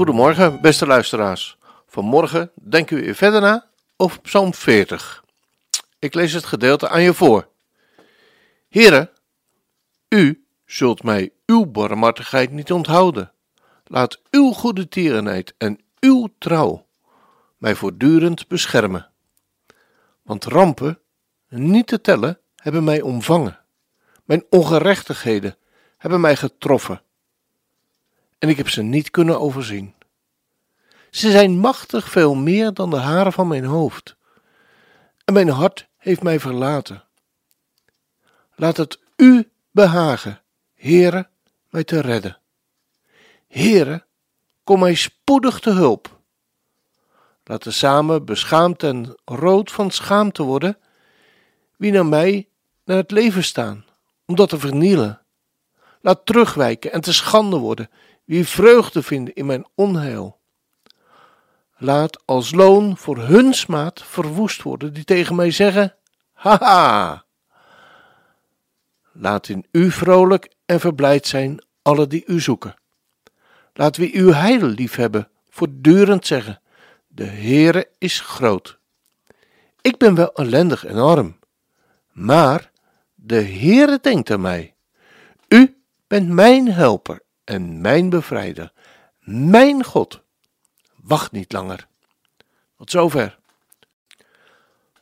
Goedemorgen, beste luisteraars. Vanmorgen denken we verder na over Psalm 40. Ik lees het gedeelte aan je voor. Heren, u zult mij uw barmhartigheid niet onthouden. Laat uw goede tierenheid en uw trouw mij voortdurend beschermen. Want rampen, niet te tellen, hebben mij omvangen. Mijn ongerechtigheden hebben mij getroffen. En ik heb ze niet kunnen overzien. Ze zijn machtig veel meer dan de haren van mijn hoofd. En mijn hart heeft mij verlaten. Laat het u behagen, Heere, mij te redden. Heere, kom mij spoedig te hulp. Laten samen beschaamd en rood van schaamte worden, wie naar mij naar het leven staan, om dat te vernielen. Laat terugwijken en te schande worden, wie vreugde vinden in mijn onheil. Laat als loon voor hun smaad verwoest worden, die tegen mij zeggen: Haha! Laat in u vrolijk en verblijd zijn alle die u zoeken. Laat wie uw heil liefhebben, voortdurend zeggen: De Heere is groot. Ik ben wel ellendig en arm, maar de Heere denkt aan mij. U bent mijn helper en mijn bevrijder, mijn God. Wacht niet langer. Tot zover.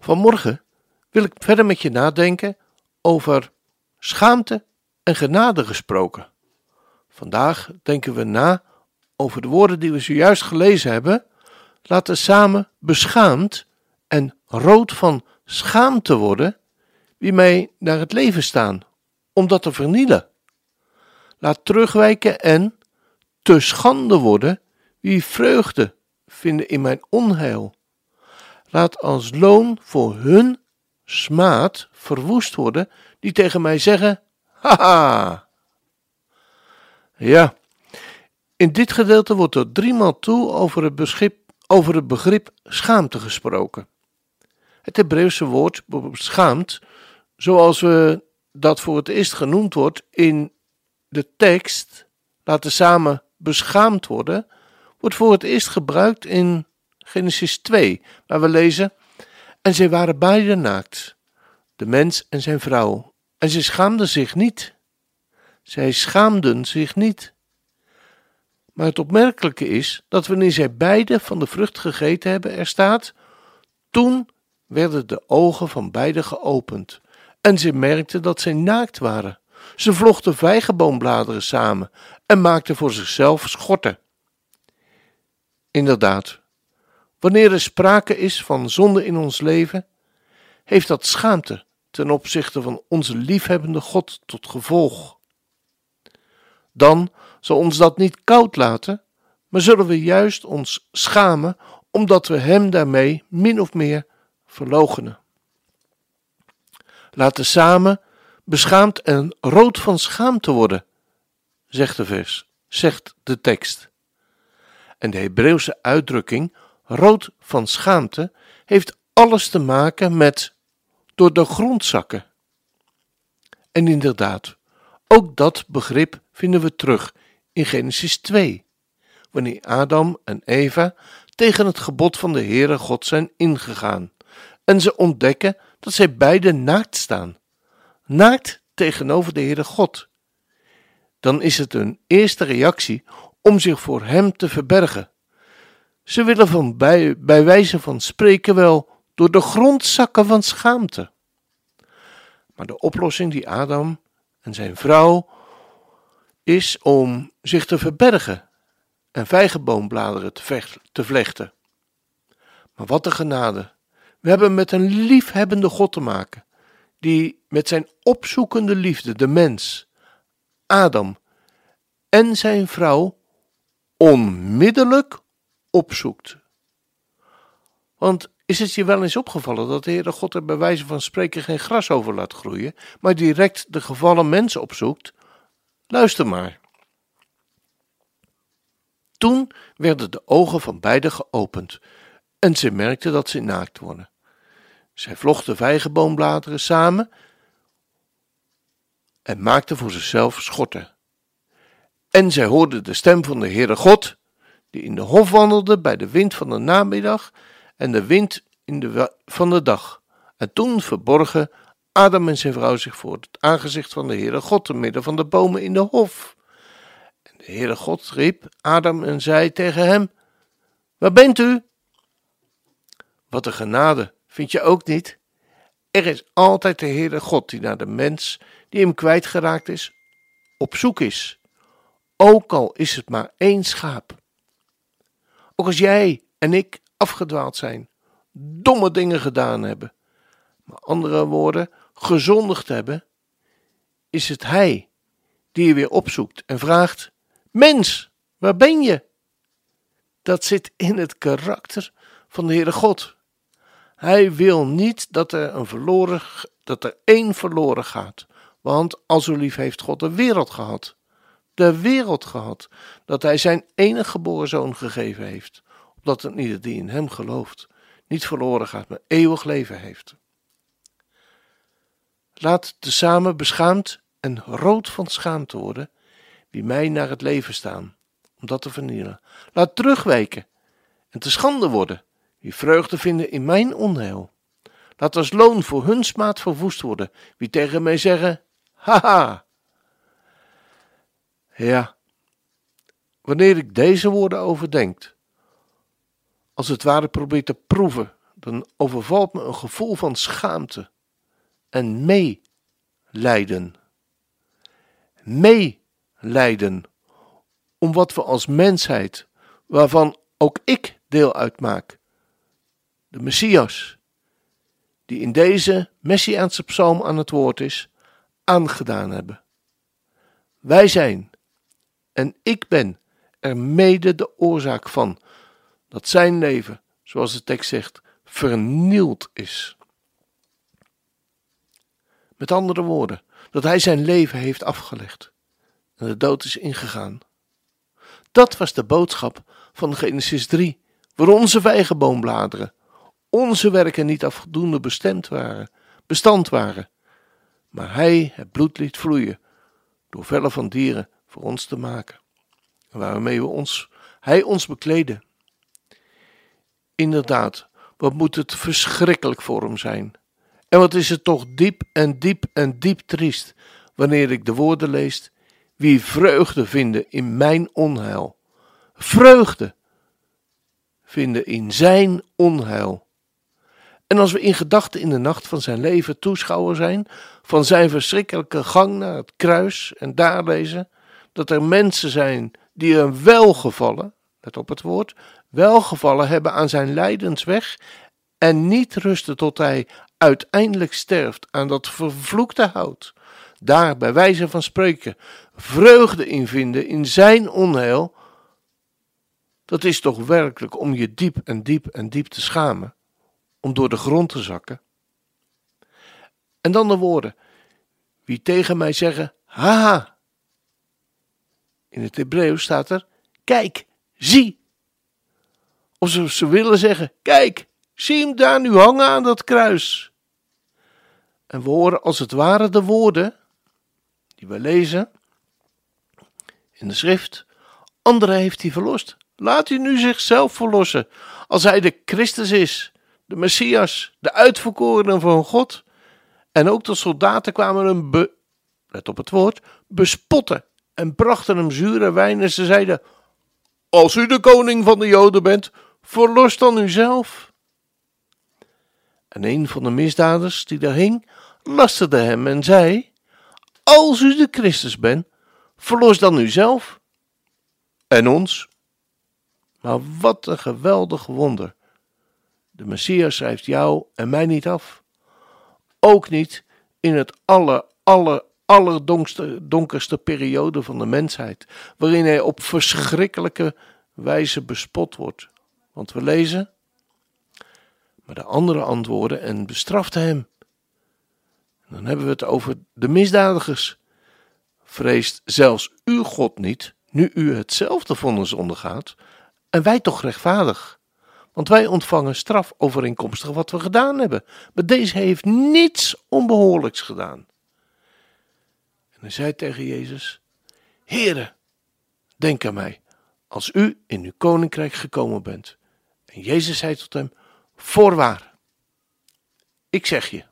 Vanmorgen wil ik verder met je nadenken over schaamte en genade gesproken. Vandaag denken we na over de woorden die we zojuist gelezen hebben. Laten samen beschaamd en rood van schaamte worden wie mij naar het leven staan, om dat te vernielen. Laat terugwijken en te schande worden wie vreugde vinden in mijn onheil. Laat als loon voor hun smaad verwoest worden, die tegen mij zeggen: Haha! Ja, in dit gedeelte wordt er driemaal toe over het, beschip, over het begrip schaamte gesproken. Het Hebreeuwse woord beschaamd, zoals we dat voor het eerst genoemd wordt in de tekst, laten samen beschaamd worden, wordt voor het eerst gebruikt in Genesis 2, waar we lezen: En zij waren beide naakt, de mens en zijn vrouw, en ze schaamden zich niet. Zij schaamden zich niet. Maar het opmerkelijke is dat wanneer zij beide van de vrucht gegeten hebben, er staat: Toen werden de ogen van beiden geopend, en ze merkten dat zij naakt waren. Ze vlochten vijgenboombladeren samen en maakten voor zichzelf schorten. Inderdaad, wanneer er sprake is van zonde in ons leven, heeft dat schaamte ten opzichte van onze liefhebbende God tot gevolg. Dan zal ons dat niet koud laten, maar zullen we juist ons schamen omdat we Hem daarmee min of meer verloochenen. Laten samen beschaamd en rood van schaamte worden, zegt de vers, zegt de tekst. En de Hebreeuwse uitdrukking rood van schaamte heeft alles te maken met door de grond zakken. En inderdaad, ook dat begrip vinden we terug in Genesis 2, wanneer Adam en Eva tegen het gebod van de Heere God zijn ingegaan en ze ontdekken dat zij beide naakt staan, naakt tegenover de Heere God. Dan is het hun eerste reactie om zich voor Hem te verbergen. Ze willen van bij, bij wijze van spreken wel door de grond zakken van schaamte. Maar de oplossing die Adam en zijn vrouw is om zich te verbergen en vijgenboombladeren te, te vlechten. Maar wat een genade! We hebben met een liefhebbende God te maken, die met zijn opzoekende liefde de mens, Adam, en zijn vrouw onmiddellijk opzoekt. Want is het je wel eens opgevallen dat de Heere God er bij wijze van spreken geen gras over laat groeien, maar direct de gevallen mens opzoekt? Luister maar. Toen werden de ogen van beiden geopend en ze merkten dat ze naakt worden. Zij vlochten vijgenboombladeren samen en maakten voor zichzelf schorten. En zij hoorden de stem van de Heere God, die in de hof wandelde bij de wind van de namiddag en de wind in de van de dag. En toen verborgen Adam en zijn vrouw zich voor het aangezicht van de Heere God te midden van de bomen in de hof. En de Heere God riep Adam en zei tegen hem: Waar bent u? Wat een genade, vind je ook niet? Er is altijd de Heere God die naar de mens die hem kwijtgeraakt is, op zoek is. Ook al is het maar één schaap. Ook als jij en ik afgedwaald zijn, domme dingen gedaan hebben, maar andere woorden, gezondigd hebben, is het Hij die je weer opzoekt en vraagt: Mens, waar ben je? Dat zit in het karakter van de Heere God. Hij wil niet dat er, een verloren, dat er één verloren gaat. Want al zo lief heeft God de wereld gehad. De wereld gehad. Dat hij zijn enige geboren zoon gegeven heeft. Opdat het ieder die in hem gelooft niet verloren gaat, maar eeuwig leven heeft. Laat tezamen beschaamd en rood van schaamte worden wie mij naar het leven staan, om dat te vernielen. Laat terugwijken en te schande worden wie vreugde vinden in mijn onheil. Laat als loon voor hun smaad verwoest worden wie tegen mij zeggen, haha. Ja, wanneer ik deze woorden overdenk, als het ware probeer te proeven, dan overvalt me een gevoel van schaamte en meelijden. Meelijden om wat we als mensheid, waarvan ook ik deel uitmaak, de Messias, die in deze Messiaanse psalm aan het woord is, aangedaan hebben. Wij zijn, en ik ben, er mede de oorzaak van dat zijn leven, zoals de tekst zegt, vernield is. Met andere woorden, dat hij zijn leven heeft afgelegd en de dood is ingegaan. Dat was de boodschap van Genesis 3, waar onze vijgenboombladeren, onze werken niet afdoende bestemd waren, bestand waren, maar hij het bloed liet vloeien door vellen van dieren voor ons te maken, waarmee we ons, hij ons bekleden. Inderdaad, wat moet het verschrikkelijk voor hem zijn. En wat is het toch diep en diep en diep triest wanneer ik de woorden lees: Wie vreugde vinden in mijn onheil. Vreugde vinden in zijn onheil. En als we in gedachten in de nacht van zijn leven toeschouwer zijn, van zijn verschrikkelijke gang naar het kruis en daar lezen dat er mensen zijn die hem wel gevallen, let op het woord, welgevallen hebben aan zijn lijdensweg en niet rusten tot hij uiteindelijk sterft aan dat vervloekte hout, daar bij wijze van spreken vreugde in vinden in zijn onheil, dat is toch werkelijk om je diep en diep en diep te schamen, om door de grond te zakken. En dan de woorden, wie tegen mij zeggen, haha. In het Hebreeuws staat er, kijk, zie. Of ze, ze willen zeggen: Kijk, zie hem daar nu hangen aan dat kruis. En we horen als het ware de woorden die we lezen in de schrift. Anderen heeft hij verlost. Laat hij nu zichzelf verlossen. Als hij de Christus is, de Messias, de uitverkorene van God. En ook de soldaten kwamen hem, let op het woord, bespotten en brachten hem zure wijn en ze zeiden, als u de koning van de Joden bent, verlos dan uzelf. En een van de misdadigers die daar hing, lasterde hem en zei: Als u de Christus bent, verlos dan uzelf en ons. Maar wat een geweldig wonder. De Messias schrijft jou en mij niet af. Ook niet in het aller, aller, allerdonkerste periode van de mensheid, waarin hij op verschrikkelijke wijze bespot wordt. Want we lezen, maar de anderen antwoorden en bestraften hem. Dan hebben we het over de misdadigers. Vreest zelfs uw God niet, nu u hetzelfde vonnis ondergaat, en wij toch rechtvaardig? Want wij ontvangen straf overeenkomstig wat we gedaan hebben. Maar deze heeft niets onbehoorlijks gedaan. En hij zei tegen Jezus: Heere, denk aan mij als u in uw koninkrijk gekomen bent. En Jezus zei tot hem: Voorwaar, ik zeg je,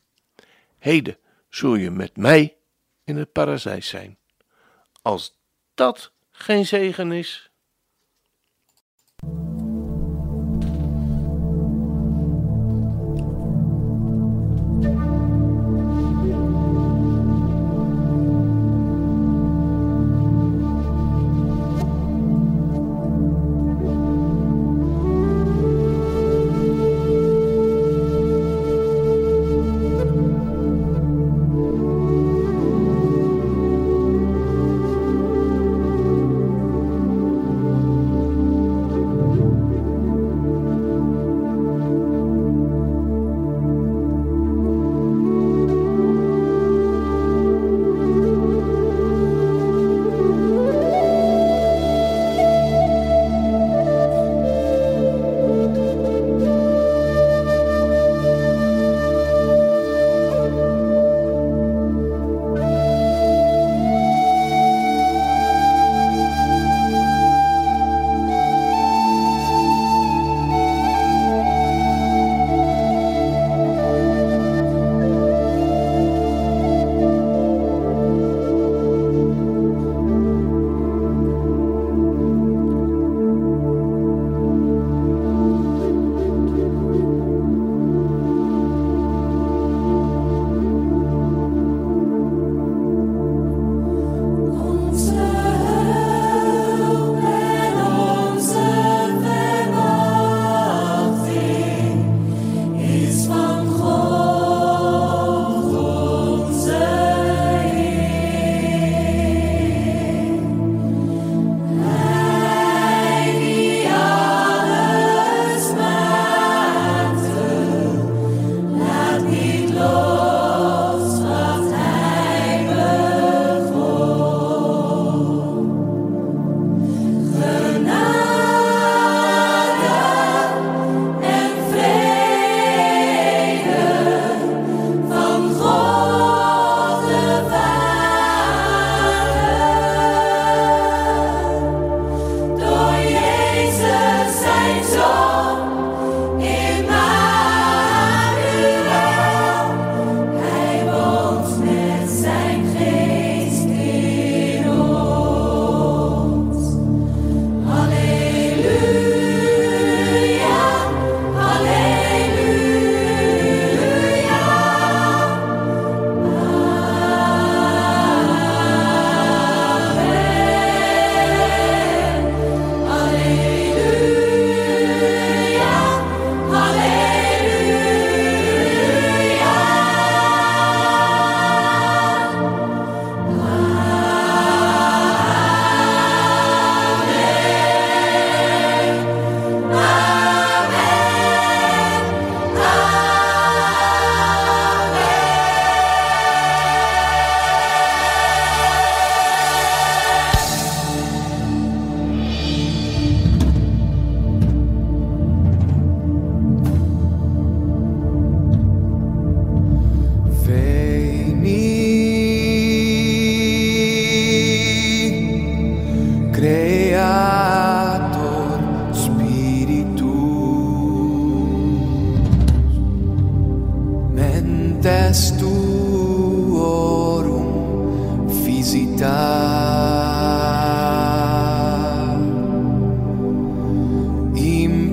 heden zul je met mij in het paradijs zijn. Als dat geen zegen is.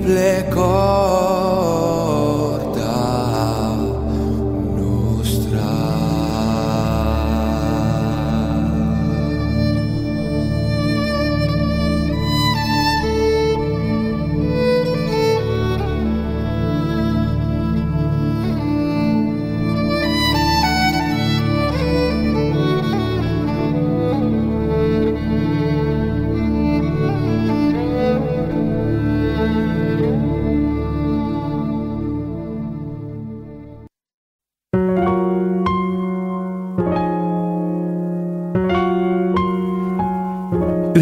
black